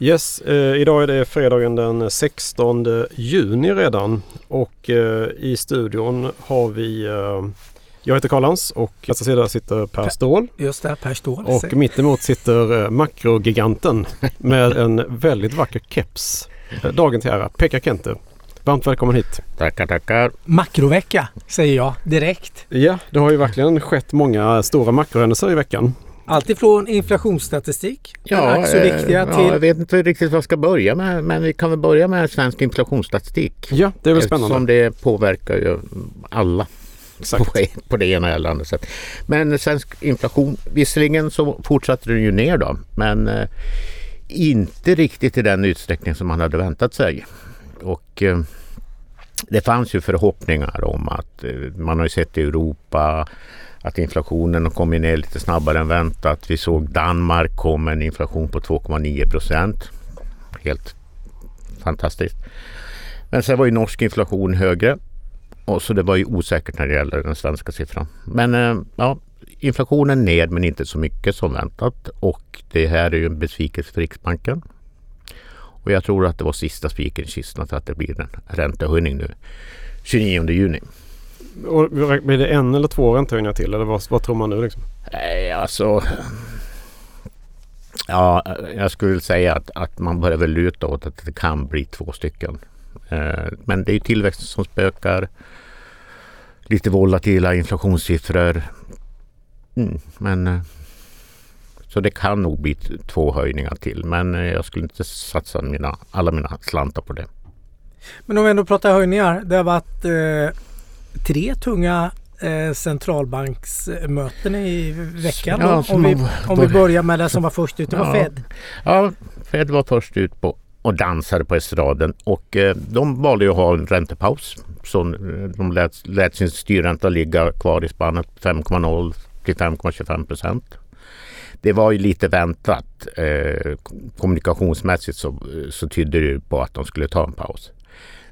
Yes, eh, idag är det fredagen den 16 juni redan och eh, i studion har vi eh, jag heter Karl Lans och på nästa sida sitter Per Ståhl. Just det, Per Ståhl. Och mittemot sitter eh, makrogiganten med en väldigt vacker keps. Eh, dagen till ära, Pekka Kente. Varmt välkommen hit. Tackar, tackar. Makrovecka säger jag direkt. Ja, det har ju verkligen skett många stora makrohändelser i veckan. Alltifrån inflationsstatistik, ja, så viktiga eh, till... Ja, jag vet inte riktigt vad jag ska börja med men vi kan väl börja med svensk inflationsstatistik. Ja, det är väl spännande. Eftersom det påverkar ju alla Exakt. På, på det ena eller andra sättet. Men svensk inflation, visserligen så fortsatte den ju ner då men eh, inte riktigt i den utsträckning som man hade väntat sig. Och eh, det fanns ju förhoppningar om att eh, man har ju sett i Europa att inflationen har kommit ner lite snabbare än väntat. Vi såg Danmark kom med en inflation på 2,9 procent. Helt fantastiskt. Men sen var ju norsk inflation högre och så det var ju osäkert när det gäller den svenska siffran. Men eh, ja, inflationen ner men inte så mycket som väntat och det här är ju en besvikelse för Riksbanken. Och jag tror att det var sista spiken i kistan för att det blir en räntehöjning nu 29 juni. Och blir det en eller två räntehöjningar till eller vad, vad tror man nu? Liksom? Nej, alltså. Ja, jag skulle säga att, att man börjar väl luta åt att det kan bli två stycken. Eh, men det är tillväxten som spökar. Lite volatila inflationssiffror. Mm, men eh, så det kan nog bli två höjningar till. Men eh, jag skulle inte satsa mina, alla mina slantar på det. Men om vi ändå pratar höjningar. Det har varit eh, tre tunga eh, centralbanksmöten i veckan. Ja, om, vi, om vi börjar med det som var först ut, det var ja. Fed. Ja, Fed var först ut på och dansade på estraden och eh, de valde ju att ha en räntepaus. Så de lät, lät sin styrränta ligga kvar i spannet 5,0 till 5,25 procent. Det var ju lite väntat. Eh, kommunikationsmässigt så, så tydde det på att de skulle ta en paus.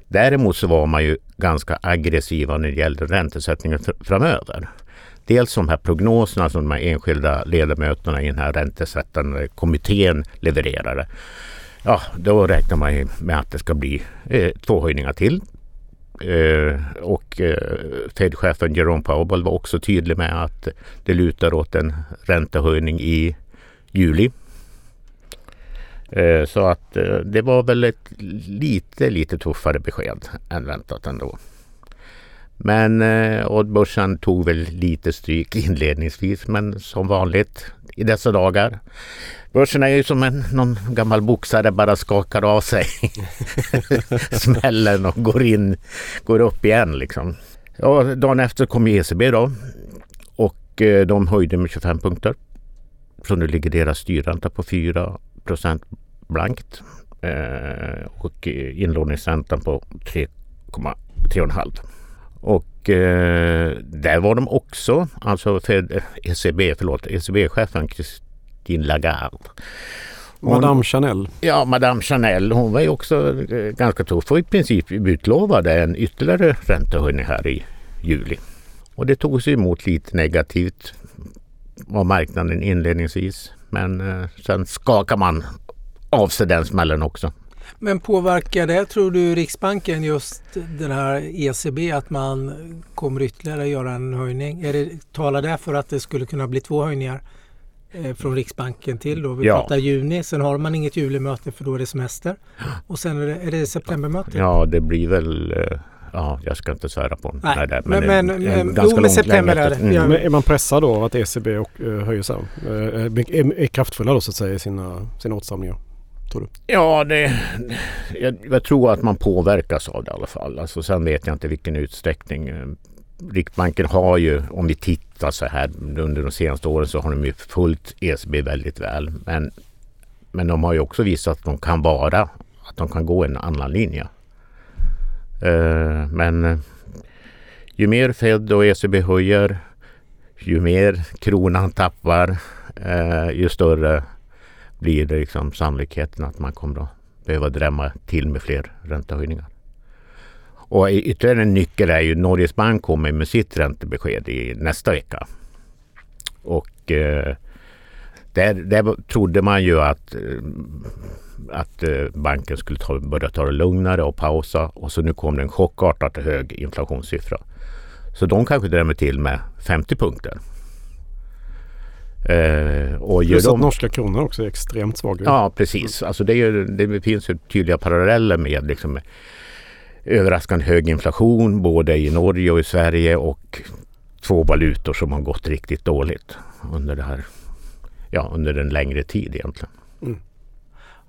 Däremot så var man ju ganska aggressiva när det gällde räntesättningen framöver. Dels de här prognoserna som de här enskilda ledamöterna i den här räntesättande kommittén levererade. Ja, då räknar man ju med att det ska bli eh, två höjningar till. Eh, och eh, Fed-chefen Jerome Powell var också tydlig med att det lutar åt en räntehöjning i juli Eh, så att eh, det var väl ett lite, lite tuffare besked än väntat ändå. Men eh, odd-börsen tog väl lite stryk inledningsvis men som vanligt i dessa dagar. Börsen är ju som en någon gammal boxare bara skakar av sig smällen och går in, går upp igen liksom. Ja, dagen efter kom ECB då och de höjde med 25 punkter. Så nu ligger deras styrränta på 4 procent blankt eh, och inlåningsräntan på 3,5. Och eh, där var de också, alltså Fed, ECB, förlåt, ECB-chefen Christine Lagarde. Hon, Madame Chanel. Ja, Madame Chanel. Hon var ju också eh, ganska tuff och i princip utlovade en ytterligare räntehöjning här i juli. Och det tog sig emot lite negativt av marknaden inledningsvis. Men eh, sen skakar man av sig den smällen också. Men påverkar det, tror du, Riksbanken just den här ECB att man kommer ytterligare göra en höjning? Är det, talar det för att det skulle kunna bli två höjningar eh, från Riksbanken till då? Vi ja. pratar juni, sen har man inget julimöte för då är det semester. Och sen är det, är det septembermöte? Ja, det blir väl eh, Ja, jag ska inte svära på Nej, nej, men, men, men, men ganska jo, men september är det. Mm. Men är man pressad då av att ECB och, uh, höjer sig? Uh, är, är kraftfulla då så att säga i sina, sina åtstramningar? Tror du? Ja, det, jag, jag, tror att man påverkas av det i alla fall. Alltså, sen vet jag inte vilken utsträckning. Riksbanken har ju, om vi tittar så här under de senaste åren så har de ju följt ECB väldigt väl. Men, men de har ju också visat att de kan vara, att de kan gå en annan linje. Eh, men eh, ju mer Fed och ECB höjer, ju mer kronan tappar, eh, ju större blir det liksom sannolikheten att man kommer att behöva drämma till med fler räntehöjningar. Och ytterligare en nyckel är ju Norges bank kommer med sitt räntebesked i nästa vecka. Och eh, där, där trodde man ju att, eh, att eh, banken skulle ta, börja ta det lugnare och pausa och så nu kom det en chockartat hög inflationssiffra. Så de kanske drämmer till med 50 punkter. Eh, och Plus att norska kronor också är extremt svaga. Ja precis. Alltså det, är, det finns ju tydliga paralleller med liksom, överraskande hög inflation både i Norge och i Sverige och två valutor som har gått riktigt dåligt under det här ja, under en längre tid egentligen. Mm.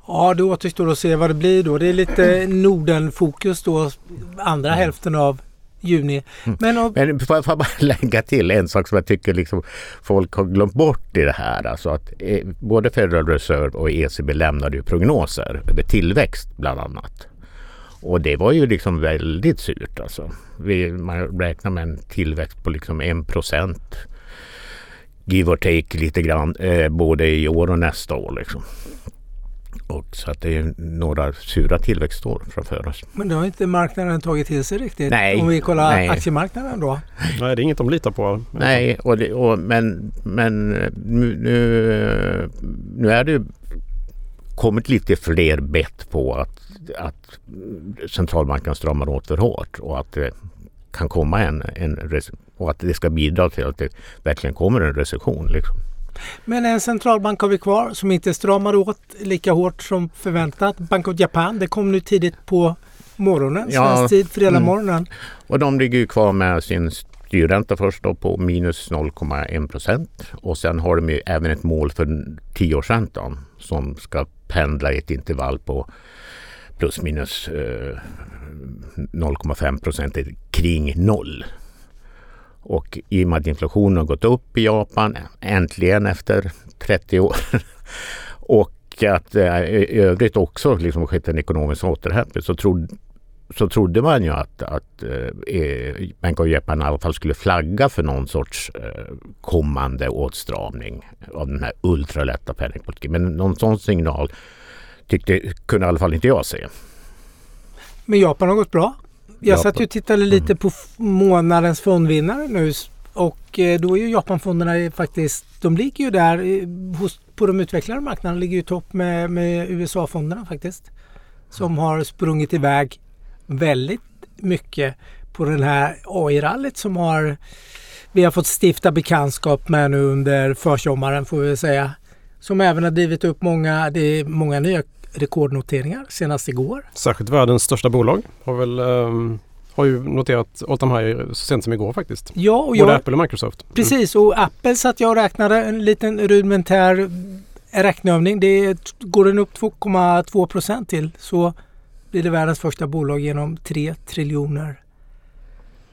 Ja, det återstår att se vad det blir då. Det är lite Norden-fokus då, andra mm. hälften av juni. Mm. Men, och... Men får, jag bara lägga till en sak som jag tycker liksom folk har glömt bort i det här. Alltså att eh, både Federal Reserve och ECB lämnade ju prognoser över tillväxt bland annat. Och det var ju liksom väldigt surt alltså. Vi, man räknar med en tillväxt på liksom en procent give or take lite grann eh, både i år och nästa år. Liksom. Och så att det är några sura tillväxtår framför oss. Men det har inte marknaden tagit till sig riktigt? Nej. Om vi kollar nej. aktiemarknaden då? Nej, det är inget de litar på. Nej, och det, och, men, men nu, nu, nu är det kommit lite fler bett på att, att centralbanken stramar åt för hårt och att det kan komma en, en och att det ska bidra till att det verkligen kommer en recession. Liksom. Men en centralbank har vi kvar som inte stramar åt lika hårt som förväntat. Bank of Japan, det kom nu tidigt på morgonen, ja, svensk tid, fredag mm. morgonen. Och de ligger ju kvar med sin styrränta först då på minus 0,1 procent och sen har de ju även ett mål för tioårsräntan som ska pendla i ett intervall på plus minus eh, 0,5 procent kring noll. Och i och med att inflationen har gått upp i Japan, äntligen efter 30 år, och att det i övrigt också liksom skett en ekonomisk återhämtning så, trodde, så trodde man ju att, att eh, Bank of Japan i alla fall skulle flagga för någon sorts eh, kommande åtstramning av den här ultralätta penningpolitiken. Men någon sån signal tyckte, kunde i alla fall inte jag se. Men Japan har gått bra? Jag satt ju och tittade lite mm. på månadens fondvinnare nu och eh, då är ju Japanfonderna faktiskt, de ligger ju där hos, på de utvecklade marknaderna, ligger ju topp med, med USA-fonderna faktiskt. Som har sprungit iväg väldigt mycket på den här AI-rallyt som har vi har fått stifta bekantskap med nu under försommaren får vi säga. Som även har drivit upp många, det är många nya rekordnoteringar senast igår. Särskilt världens största bolag har väl um, har ju noterat all time high så sent som igår faktiskt. Ja, och Både jag, Apple och Microsoft. Mm. Precis och Apple satt jag och räknade en liten rudimentär räkneövning. Det går den upp 2,2 procent till så blir det världens första bolag genom 3 triljoner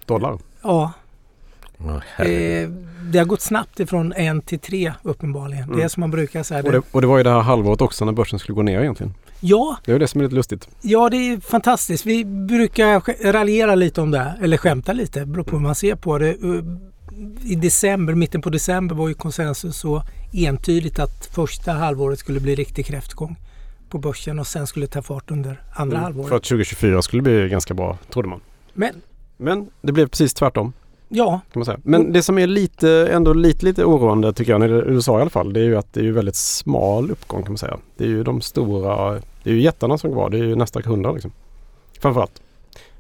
dollar. Ja, eh, det har gått snabbt ifrån en till tre uppenbarligen. Mm. Det är som man brukar säga. Och det, och det var ju det här halvåret också när börsen skulle gå ner egentligen. Ja. Det är det som är lite lustigt. Ja, det är fantastiskt. Vi brukar raljera lite om det, eller skämta lite, beror på hur man ser på det. I december, mitten på december var ju konsensus så entydigt att första halvåret skulle bli riktig kräftgång på börsen och sen skulle ta fart under andra mm, halvåret. För att 2024 skulle bli ganska bra, trodde man. Men, Men det blev precis tvärtom. Ja. Kan man säga. Men det som är lite, ändå lite, lite oroande tycker jag, när det är USA i alla fall, det är ju att det är ju väldigt smal uppgång kan man säga. Det är ju de stora, det är ju jättarna som går, det är ju nästan hundra liksom. Framförallt.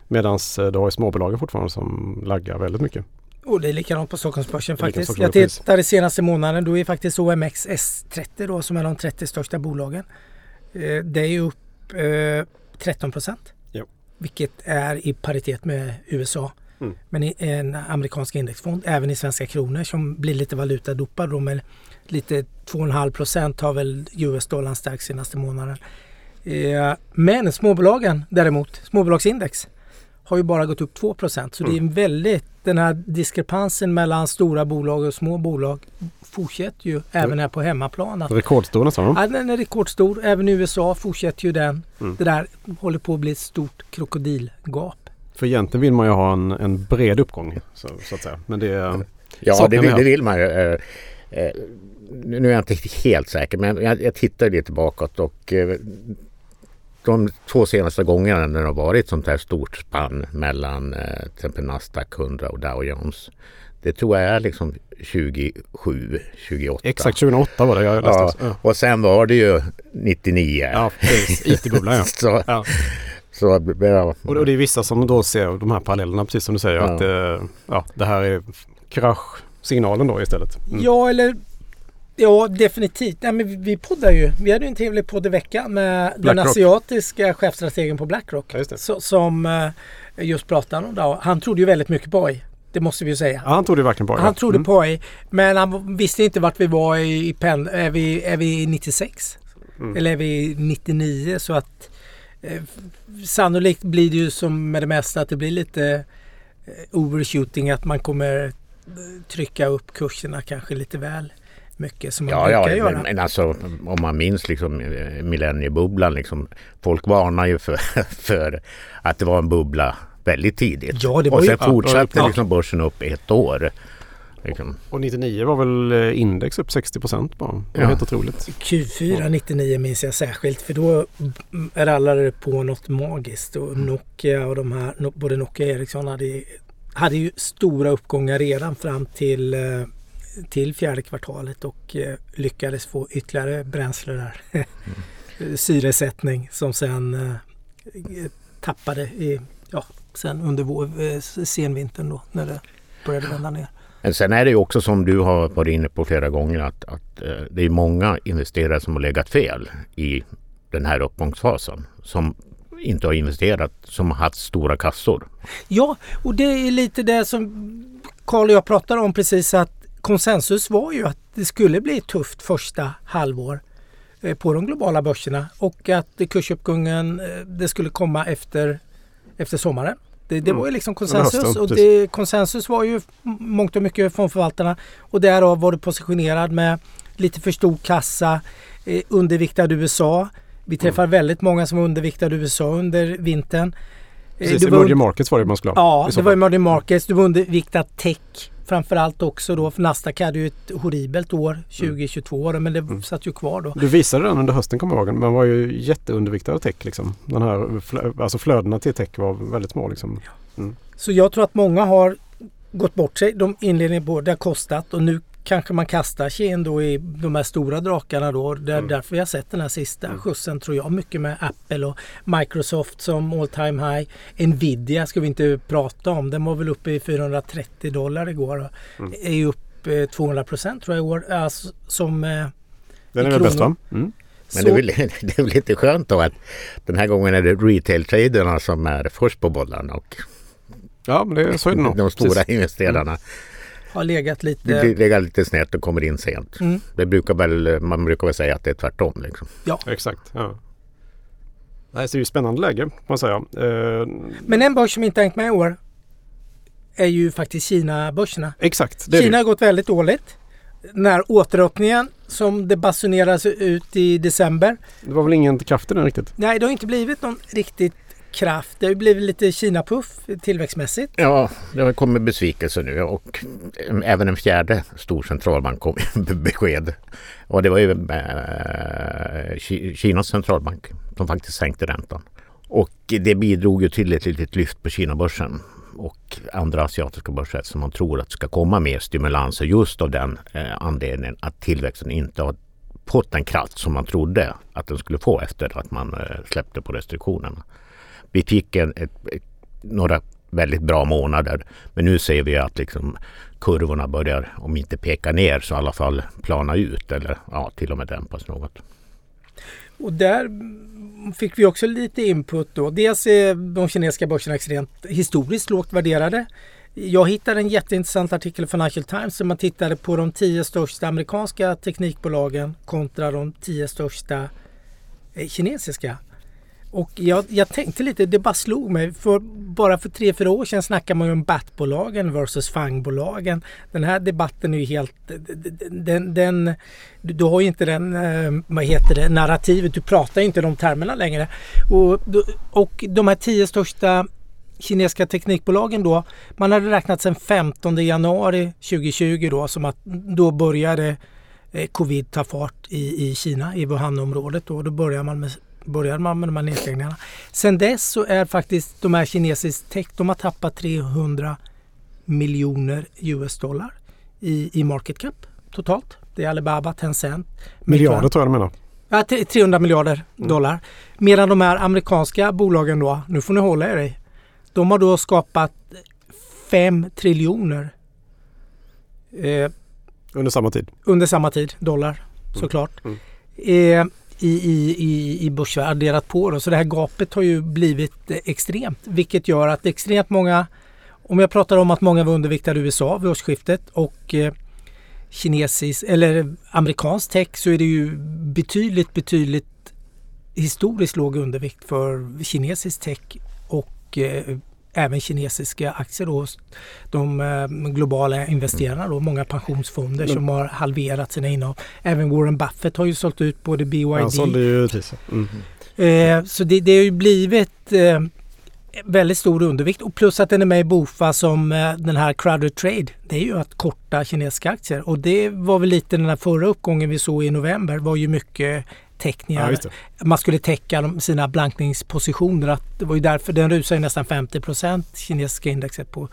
Medan eh, du har ju småbolagen fortfarande som laggar väldigt mycket. Och det är likadant på Stockholmsbörsen faktiskt. Jag tittade senaste månaden, då är faktiskt OMX S30 då som är de 30 största bolagen. Eh, det är upp 13 eh, procent. Vilket är i paritet med USA. Mm. Men i en amerikansk indexfond, även i svenska kronor som blir lite valutadopad då med lite 2,5 procent har väl US-dollarn stärkt senaste månaden. Eh, men småbolagen däremot, småbolagsindex har ju bara gått upp 2 procent. Så mm. det är en mm. väldigt, den här diskrepansen mellan stora bolag och små bolag fortsätter ju även här på hemmaplan. Att, rekordstor nästan? Ja, den är rekordstor. Även i USA fortsätter ju den. Mm. Det där håller på att bli ett stort krokodilgap. För egentligen vill man ju ha en, en bred uppgång så, så, att säga. Men det Ja, det, det, vill man ju. Eh, eh, nu är jag inte helt säker men jag, jag tittar lite bakåt och eh, de två senaste gångerna när det har varit sånt här stort spann mellan till exempel Nasdaq 100 och Dow Jones. Det tror jag är liksom 27, 28. Exakt 2008 var det jag läste. Ja, och sen var det ju 99. Ja. IT-bubblan ja. Så, ja. Så, ja. Och det är vissa som då ser de här parallellerna precis som du säger. Ja. Att eh, ja, det här är kraschsignalen då istället. Mm. Ja, eller Ja, definitivt. Nej, men vi- poddar ju. Vi hade ju en trevlig podd i veckan med den Blackrock. asiatiska chefstrategen på Blackrock. Ja, just det. Så, som eh, just pratade om det. Han trodde ju väldigt mycket på AI. Det måste vi ju säga. Ja, han tog det verkligen på. ja. Han trodde Mm. på AI. Men han visste inte vart vi var i, i pen, är, vi, är vi 96? Mm. Eller är vi 99? Så att sannolikt blir det ju som med det mesta att det blir lite eh, overshooting. Att man kommer eh, trycka upp kurserna kanske lite väl mycket som man Ja, brukar ja göra. men, men alltså om man minns liksom eh, millenniebubblan liksom. Folk varnar ju för, för att det var en bubbla väldigt tidigt. Ja, det var och ju- sen ja, fortsatte ja. liksom börsen upp ett år. Liksom. Och 99 var väl eh, index upp 60 procent bara. Det var Ja. helt otroligt. Q4 99 minns jag särskilt för då rallade det på något magiskt och Nokia och de här, både Nokia och Ericsson hade, hade ju stora uppgångar redan fram till, eh, till fjärde kvartalet och eh, lyckades få ytterligare bränsle där. Syresättning som sen tappade i, ja, sen under vår, senvintern då när det började vända ner. Men sen är det ju också som du har varit inne på flera gånger att, att eh, det är många investerare som har legat fel i den här uppgångsfasen. Som inte har investerat, som har haft stora kassor. Ja, och det är lite det som Carl och jag pratade om precis att konsensus var ju att det skulle bli ett tufft första halvår eh, på de globala börserna och att kursuppgången eh, det skulle komma efter, efter sommaren. Det, det Mm. var ju liksom konsensus hösten, och det, konsensus var ju mångt och mycket från förvaltarna och därav var det positionerad med lite för stor kassa, eh, underviktad USA. Vi träffar väldigt många som var underviktade USA under vintern. Precis, var emerging markets var det man skulle ha. Ja, det var emerging markets. Du var underviktad tech framförallt också då. För Nasdaq hade ju ett horribelt år 2022 men det Mm. satt ju kvar då. Du visade den under hösten kommer jag ihåg. Men var ju jätteunderviktad av tech liksom. Den här alltså flödena till tech var väldigt små liksom. Så jag tror att många har gått bort sig. De inledningen det har kostat och nu kanske man kastar sig in då i de här stora drakarna då. Det är Mm. därför vi har sett den här sista Mm. skjutsen tror jag. Mycket med Apple och Microsoft som all time high. Nvidia ska vi inte prata om. Den var väl uppe i 430 dollar igår. Mm. Är ju upp eh, 200 procent tror jag i år. Alltså, som, eh, Den är väl bäst va? Mm. Men det är, väl, det är väl lite skönt då att den här gången är det retail-traderna som är först på bollarna och Ja men det, så är det nog. de stora Precis. investerarna har legat det lite... ligger lite snett och kommer in sent. Mm. Det brukar väl, man brukar väl säga att det är tvärtom. Liksom. Exakt. Ja. Nej, så det är ju spännande läge får man säga. Eh, Men en börs som inte hängt med i år är ju faktiskt Kina-börserna. exakt. Det Kina det. har gått väldigt dåligt. Den här återöppningen som det basuneras ut i december. det var väl ingen kraft i den riktigt. Nej, det har inte blivit någon riktigt kraft. Det har ju blivit lite Kina-puff tillväxtmässigt. Ja, det har kommit besvikelse nu och även en fjärde stor centralbank kom med besked. Och det var ju eh, Kinas centralbank som faktiskt sänkte räntan. Och det bidrog ju till ett litet lyft på Kinabörsen och andra asiatiska börser som man tror att ska komma mer stimulanser just av den eh, anledningen att tillväxten inte har fått den kraft som man trodde att den skulle få efter att man eh, släppte på restriktionerna. Vi fick en, ett, ett, några väldigt bra månader men nu ser vi att liksom kurvorna börjar, om inte peka ner så i alla fall plana ut eller ja, till och med dämpas något. Och där fick vi också lite input då. Dels är de kinesiska börserna extremt historiskt lågt värderade. Jag hittade en jätteintressant artikel i Financial Times där man tittade på de tio största amerikanska teknikbolagen kontra de tio största eh, kinesiska. Och jag, jag tänkte lite, det bara slog mig. För bara för tre, fyra år sedan snackade man ju om BAT-bolagen versus FANG-bolagen. Den här debatten är ju helt... Den, den, du, har ju inte den, eh, vad heter det, narrativet. Du pratar ju inte de termerna längre. Och, och de här tio största kinesiska teknikbolagen då. Man hade räknat sedan 15 januari 2020 då som att då började eh, covid ta fart i, i Kina, i Wuhan-området. Då, då började man med började man med de här nedstängningarna. Sen dess så är faktiskt de här kinesisk tech, de har tappat 300 miljoner US-dollar i, i market cap totalt. Det är Alibaba, Tencent. Miljarder tror jag du menar. Ja, 300 miljarder Mm. dollar. Medan de här amerikanska bolagen då, nu får ni hålla er i. De har då skapat 5 triljoner eh, Under samma tid. under samma tid, dollar såklart. Mm. Eh, i, i, i, börsvärde adderat på då. Så det här gapet har ju blivit eh, extremt. Vilket gör att extremt många, om jag pratar om att många var underviktade i USA vid årsskiftet och eh, kinesisk eller amerikansk tech så är det ju betydligt, betydligt historiskt låg undervikt för kinesisk tech och eh, även kinesiska aktier då. De eh, globala investerarna då, många pensionsfonder Men- som har halverat sina innehav. Även Warren Buffett har ju sålt ut både BYD Han sålde ju Tisa. Mm. Eh, så det, det har ju blivit eh, väldigt stor undervikt och plus att den är med i BOFA som eh, den här crowded trade. Det är ju att korta kinesiska aktier och det var väl lite den här förra uppgången vi såg i november var ju mycket teckningar. Ja. Man skulle täcka sina blankningspositioner. Att det var ju därför den rusade nästan 50 procent kinesiska indexet på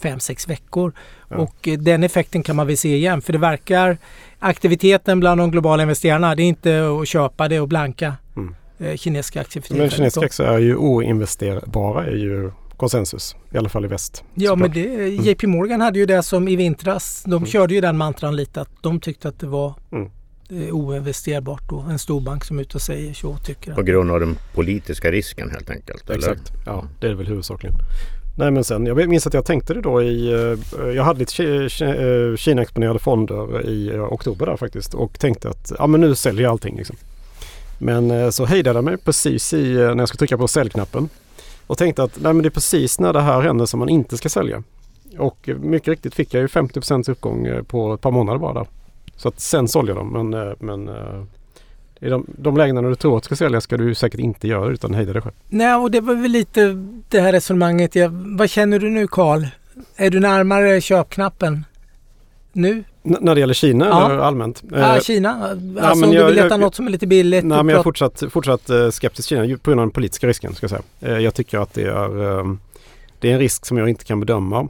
5-6 veckor. Ja. Och eh, den effekten kan man väl se igen för det verkar aktiviteten bland de globala investerarna det är inte att köpa det och blanka Mm. eh, kinesiska för Men kinesiska aktier är ju oinvesterbara är ju konsensus. I alla fall i väst. Ja men det, JP Morgan hade ju det som i vintras. De Mm. körde ju den mantran lite att de tyckte att det var Mm. Eh, oinvesterbart då. En storbank som är ute och säger så tycker På att. grund av den politiska risken helt enkelt. Eller? Exakt. Ja, det är väl huvudsakligen. Nej men sen, jag minns att jag tänkte det då i, eh, jag hade lite eh, Kina-exponerade fonder i oktober där faktiskt och tänkte att ja men nu säljer jag allting liksom. Men så hejdade jag mig precis i, när jag skulle trycka på säljknappen och tänkte att nej men det är precis när det här händer som man inte ska sälja. Och mycket riktigt fick jag ju 50 uppgång på ett par månader bara där. Så att sen sålde jag dem men, eh, men eh, i de, de lägena du tror att du ska sälja ska du säkert inte göra utan hejda dig själv. Nej och det var väl lite det här resonemanget. Jag, vad känner du nu Karl? Är du närmare köpknappen nu? N- när det gäller Kina Ja. eller allmänt? ah, Eh, Kina? Alltså men om du jag- vill leta något som är lite billigt? Nej men jag är fortsatt, fortsatt skeptisk till Kina på grund av den politiska risken ska jag säga. Eh, Jag tycker att det är, eh, det är en risk som jag inte kan bedöma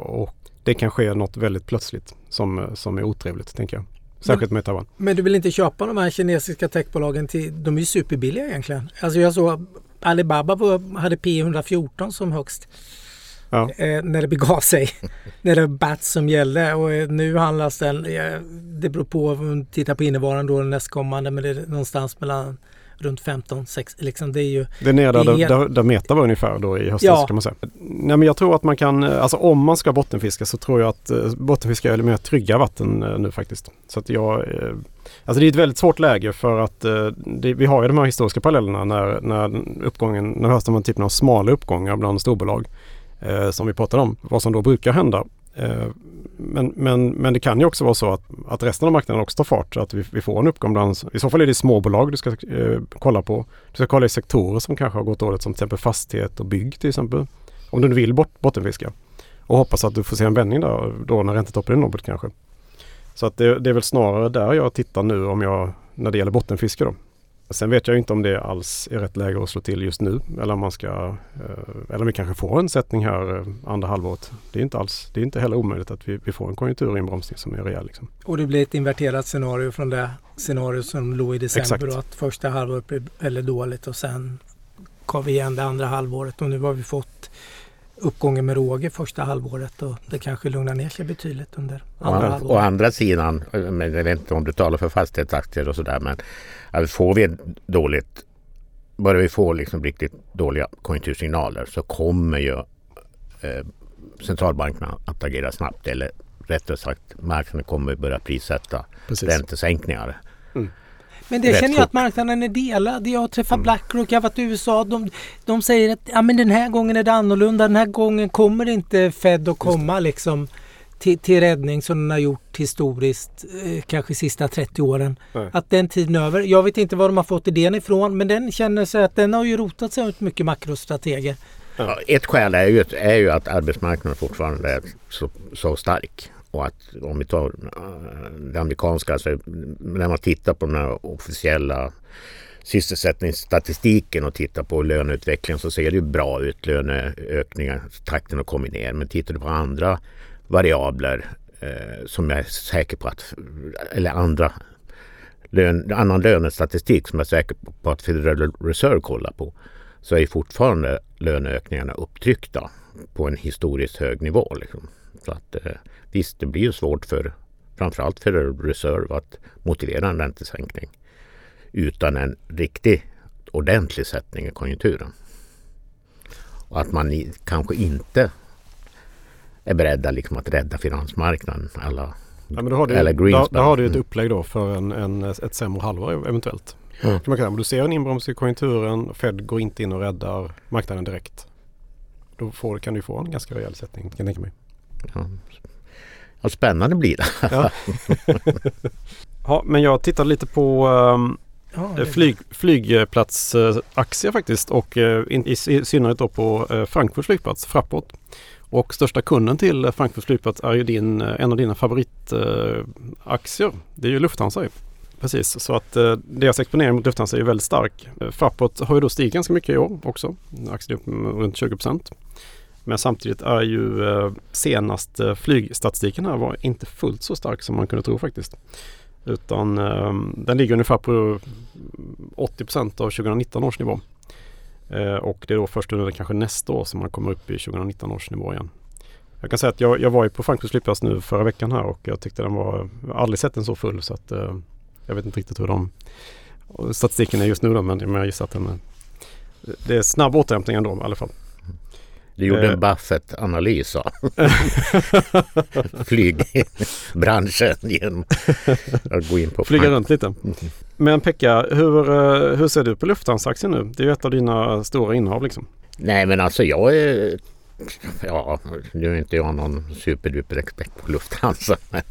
och det kan ske något väldigt plötsligt som, som är otrevligt tänker jag. Särskilt med Taiwan. Men du vill inte köpa de här kinesiska techbolagen till, de är ju superbilliga egentligen. Alltså jag såg Alibaba var, hade P 114 som högst. Ja. Eh, när det begav sig. när det var BAT som gällde och eh, nu handlas den, eh, det beror på om man tittar på innevarande år och nästkommande men det är någonstans mellan runt 15, 6, liksom det är ju Det är nere där, Det är- där, där Meta var ungefär då i höstas Ja. kan man säga. Nej men jag tror att man kan, eh, alltså om man ska bottenfiska så tror jag att eh, bottenfiska är mer trygga vatten eh, nu faktiskt. Så att jag, alltså det är ett väldigt svårt läge för att det, vi har ju de här historiska parallellerna när, när uppgången, när det om typen av smala uppgångar bland storbolag som vi pratade om, vad som då brukar hända. Eh, men, men, men det kan ju också vara så att, att resten av marknaden också tar fart så att vi, vi får en uppgång bland, i så fall är det småbolag du ska eh, kolla på. Du ska kolla i sektorer som kanske har gått dåligt som till exempel fastighet och bygg till exempel. Om du nu vill bort, bottenfiska. Och hoppas att du får se en vändning där då när räntetoppen är nådd kanske. Så att det, det är väl snarare där jag tittar nu om jag, när det gäller bottenfiske då. Sen vet jag inte om det alls är rätt läge att slå till just nu eller om man ska eh, eller om vi kanske får en sättning här eh, andra halvåret. Det är inte alls, det är inte heller omöjligt att vi, vi får en konjunkturinbromsning som är rejäl. Liksom. och det blir ett inverterat scenario från det scenario som låg i december och att första halvåret blev väldigt dåligt och sen kom vi igen det andra halvåret och nu har vi fått uppgången med råge första halvåret och det kanske lugnar ner sig betydligt under Å, andra å halvåret. andra sidan, men jag vet inte om du talar för fastighetsaktier och sådär, men alltså får vi dåligt, börjar vi få liksom riktigt dåliga konjunktursignaler så kommer ju eh, centralbankerna att agera snabbt. Eller rättare sagt, marknaden kommer börja prissätta Precis. räntesänkningar. Men det känner jag att marknaden är delad. Jag har träffat Mm. Blackrock, jag har varit i USA. De, de säger att ja, men den här gången är det annorlunda. Den här gången kommer inte Fed att komma liksom till, till räddning som den har gjort historiskt, eh, kanske sista 30 åren. Nej. Att den tiden är över. Jag vet inte var de har fått idén ifrån men den känner sig att den har ju rotat sig ut mycket makrostrateger. Ja, ett skäl är ju, är ju att arbetsmarknaden fortfarande är så, så stark. Och att om vi tar eh, det amerikanska, alltså, när man tittar på den här officiella sysselsättningsstatistiken och tittar på löneutvecklingen så ser det ju bra ut. Löneökningar, takten har kommit ner. Men tittar du på andra variabler eh, som jag är säker på att, eller andra lön, annan lönestatistik som jag är säker på att Federal Reserve kollar på så är fortfarande löneökningarna upptryckta på en historiskt hög nivå. Liksom. Så att, eh, visst, det blir ju svårt för framförallt Federal Reserve att motivera en räntesänkning utan en riktig ordentlig sättning i konjunkturen. Och att man i, kanske inte är beredda liksom att rädda finansmarknaden alla Ja, men då har du, Eller då, Greenspan. då har du ett Mm. upplägg då för en, en, ett sämre halvår eventuellt. Mm. Kan man säga. Men du ser en inbromsning i konjunkturen. Fed går inte in och räddar marknaden direkt. Då får, kan du få en ganska rejäl sättning kan jag tänka mig. Ja. Ja, spännande blir det. Ja. ja, men jag tittade lite på ehm, Ja, Eh, Flyg, flygplatsaktier faktiskt och eh, in, i, i synnerhet då på eh, Frankfurts flygplats, Fraport. Och största kunden till Frankfurts flygplats är ju din, en av dina favoritaktier. Aktier. det är ju Lufthansa ju. Precis, så att eh, deras exponering mot Lufthansa är ju väldigt stark. Fraport har ju då stigit ganska mycket i år också. Aktien är upp med runt 20 men samtidigt är ju eh, senaste eh, flygstatistiken här var inte fullt så stark som man kunde tro faktiskt. Utan ehm, den ligger ungefär på 80% av 2019 års nivå. Och det är då först under kanske nästa år som man kommer upp i 2019 års nivå igen. Jag kan säga att jag, jag var ju på Frankfurts flygplats nu förra veckan här och jag tyckte den var, jag har aldrig sett den så full så att eh, jag vet inte riktigt hur de statistiken är just nu då men jag gissar att den är, det är snabb återhämtning ändå i alla fall. Du gjorde Eh. en Buffett-analys av flygbranschen genom att gå in på Flyga runt lite. Men Pekka, hur, eh, hur ser du på Lufthansa-aktien nu? Det är ju ett av dina stora innehav liksom. Nej men alltså jag är Ja, nu är inte jag någon superduper expert på Lufthansa. Men,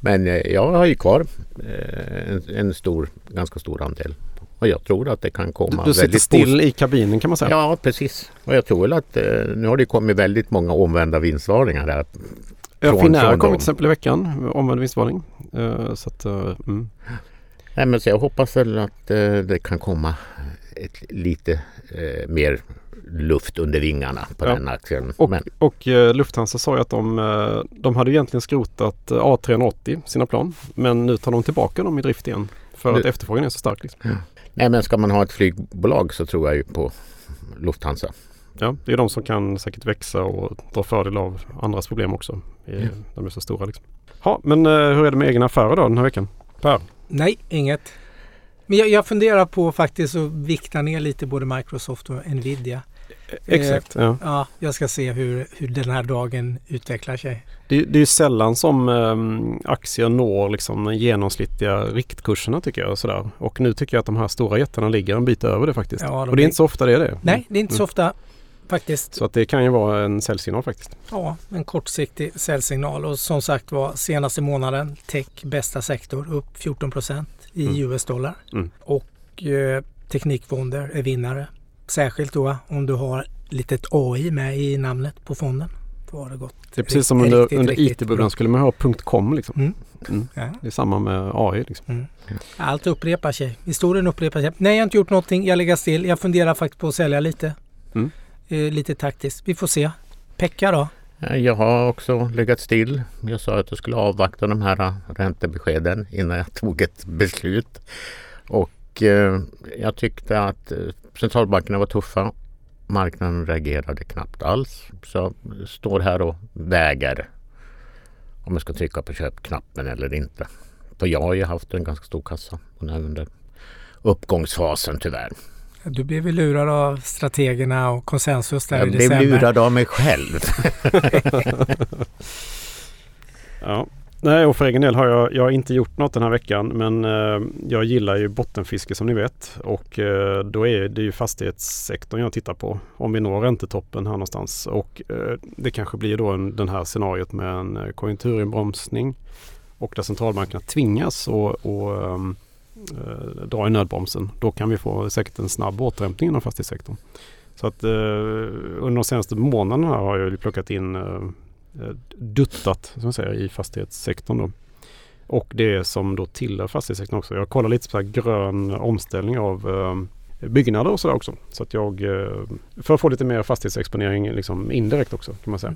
men eh, jag har ju kvar eh, en, en stor, ganska stor andel. Och jag tror att det kan Du, komma du sitter väldigt still i kabinen kan man säga. Ja, precis. Och jag tror att eh, nu har det kommit väldigt många omvända vinstvarningar. Ja, från- Finnair kom till exempel i veckan, omvänd vinstvarning. Eh, så att, eh, mm. Nej, men så jag hoppas väl att eh, det kan komma ett, lite mer luft under vingarna på Ja. den aktien. Och, Men och Lufthansa sa ju att de, de hade egentligen skrotat eh, A380, sina plan. Men nu tar de tillbaka dem i drift igen. För Nu- att efterfrågan är så stark. Liksom. Nej men ska man ha ett flygbolag så tror jag ju på Lufthansa. Ja, det är de som kan säkert växa och dra fördel av andras problem också. Ja. De är så stora liksom. Ja, men eh, hur är det med egna affärer då den här veckan? Per? Nej, inget. Men jag, jag funderar på faktiskt att vikta ner lite både Microsoft och Nvidia. Exakt. Ja. Ja, jag ska se hur, hur den här dagen utvecklar sig. Det, det är ju sällan som eh, aktier når liksom de genomsnittliga riktkurserna tycker jag. Och, sådär. och nu tycker jag att de här stora jättarna ligger en bit över det faktiskt. Ja, de och det är inte så ofta det är det. Nej, det är inte så Mm. ofta faktiskt. Så att det kan ju vara en säljsignal faktiskt. Ja, en kortsiktig säljsignal. Och som sagt var senaste månaden tech bästa sektor upp 14% i Mm. US-dollar. Mm. Och eh, teknikfonder är vinnare. Särskilt då om du har litet AI med i namnet på fonden. Då har det gått. Det är precis som under, Riktigt, under IT-bubblan skulle man ha .com liksom. Mm. Mm. Ja. Det är samma med AI liksom. Allt upprepar sig. Historien upprepar sig. Nej, jag har inte gjort någonting. Jag lägger still. Jag funderar faktiskt på att sälja lite. Mm. Eh, lite taktiskt. Vi får se. Pekka då? Jag har också legat still. Jag sa att jag skulle avvakta de här räntebeskeden innan jag tog ett beslut. Och eh, jag tyckte att eh, centralbankerna var tuffa. Marknaden reagerade knappt alls. Så jag står här och väger om jag ska trycka på köpknappen eller inte. För jag har ju haft en ganska stor kassa under uppgångsfasen tyvärr. Du blev väl lurad av strategerna och konsensus där Jag i blev december. lurad av mig själv. Ja. Nej, och för egen del har jag, jag har inte gjort något den här veckan men eh, jag gillar ju bottenfiske som ni vet och eh, då är det ju fastighetssektorn jag tittar på. Om vi når räntetoppen här någonstans och eh, det kanske blir då en, den här scenariot med en eh, konjunkturinbromsning och där centralbankerna tvingas och, eh, och eh, dra i nödbromsen. Då kan vi få säkert en snabb återhämtning inom fastighetssektorn. Så att eh, under de senaste månaderna har jag ju plockat in eh, duttat som säger, i fastighetssektorn. Då. Och det som då tillhör fastighetssektorn också. Jag kollar lite på grön omställning av eh, byggnader och sådär också. Så att jag, eh, för att få lite mer fastighetsexponering liksom indirekt också kan man säga.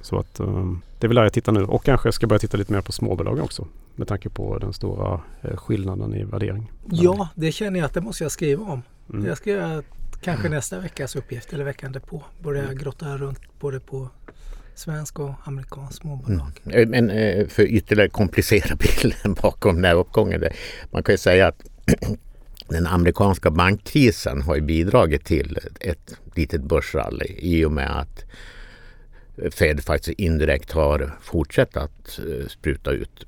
Så att eh, det är väl där jag tittar nu och kanske ska börja titta lite mer på småbolagen också. Med tanke på den stora eh, skillnaden i värdering. Ja, det känner jag att det måste jag skriva om. Mm. Jag ska göra kanske nästa veckas uppgift eller veckan därpå. Börja grotta runt både på svensk och amerikansk småbolag. Mm. Eh, men eh, för ytterligare komplicera bilden bakom den här uppgången. Man kan ju säga att den amerikanska bankkrisen har bidragit till ett litet börsrally i och med att Fed faktiskt indirekt har fortsatt att eh, spruta ut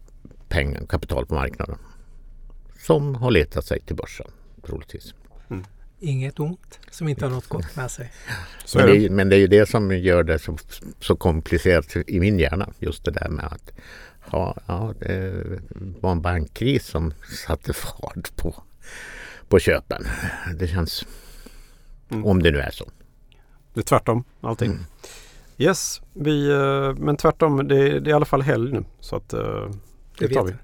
pengar, kapital på marknaden. Som har letat sig till börsen troligtvis. Inget ont som inte har något gott med sig. Så Men det, är- men det är ju det som gör det så, så komplicerat i min hjärna. Just det där med att ja, ja, det var en bankkris som satte fart på, på köpen. Det känns, Mm. om det nu är så. Det är tvärtom allting. Mm. Yes, vi, eh, men tvärtom det, det är i alla fall helg nu. Så att eh, det, Det tar vet vi.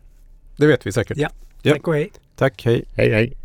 Det vet vi säkert. Ja. Ja. Tack och hej. Tack, hej. Hej hej!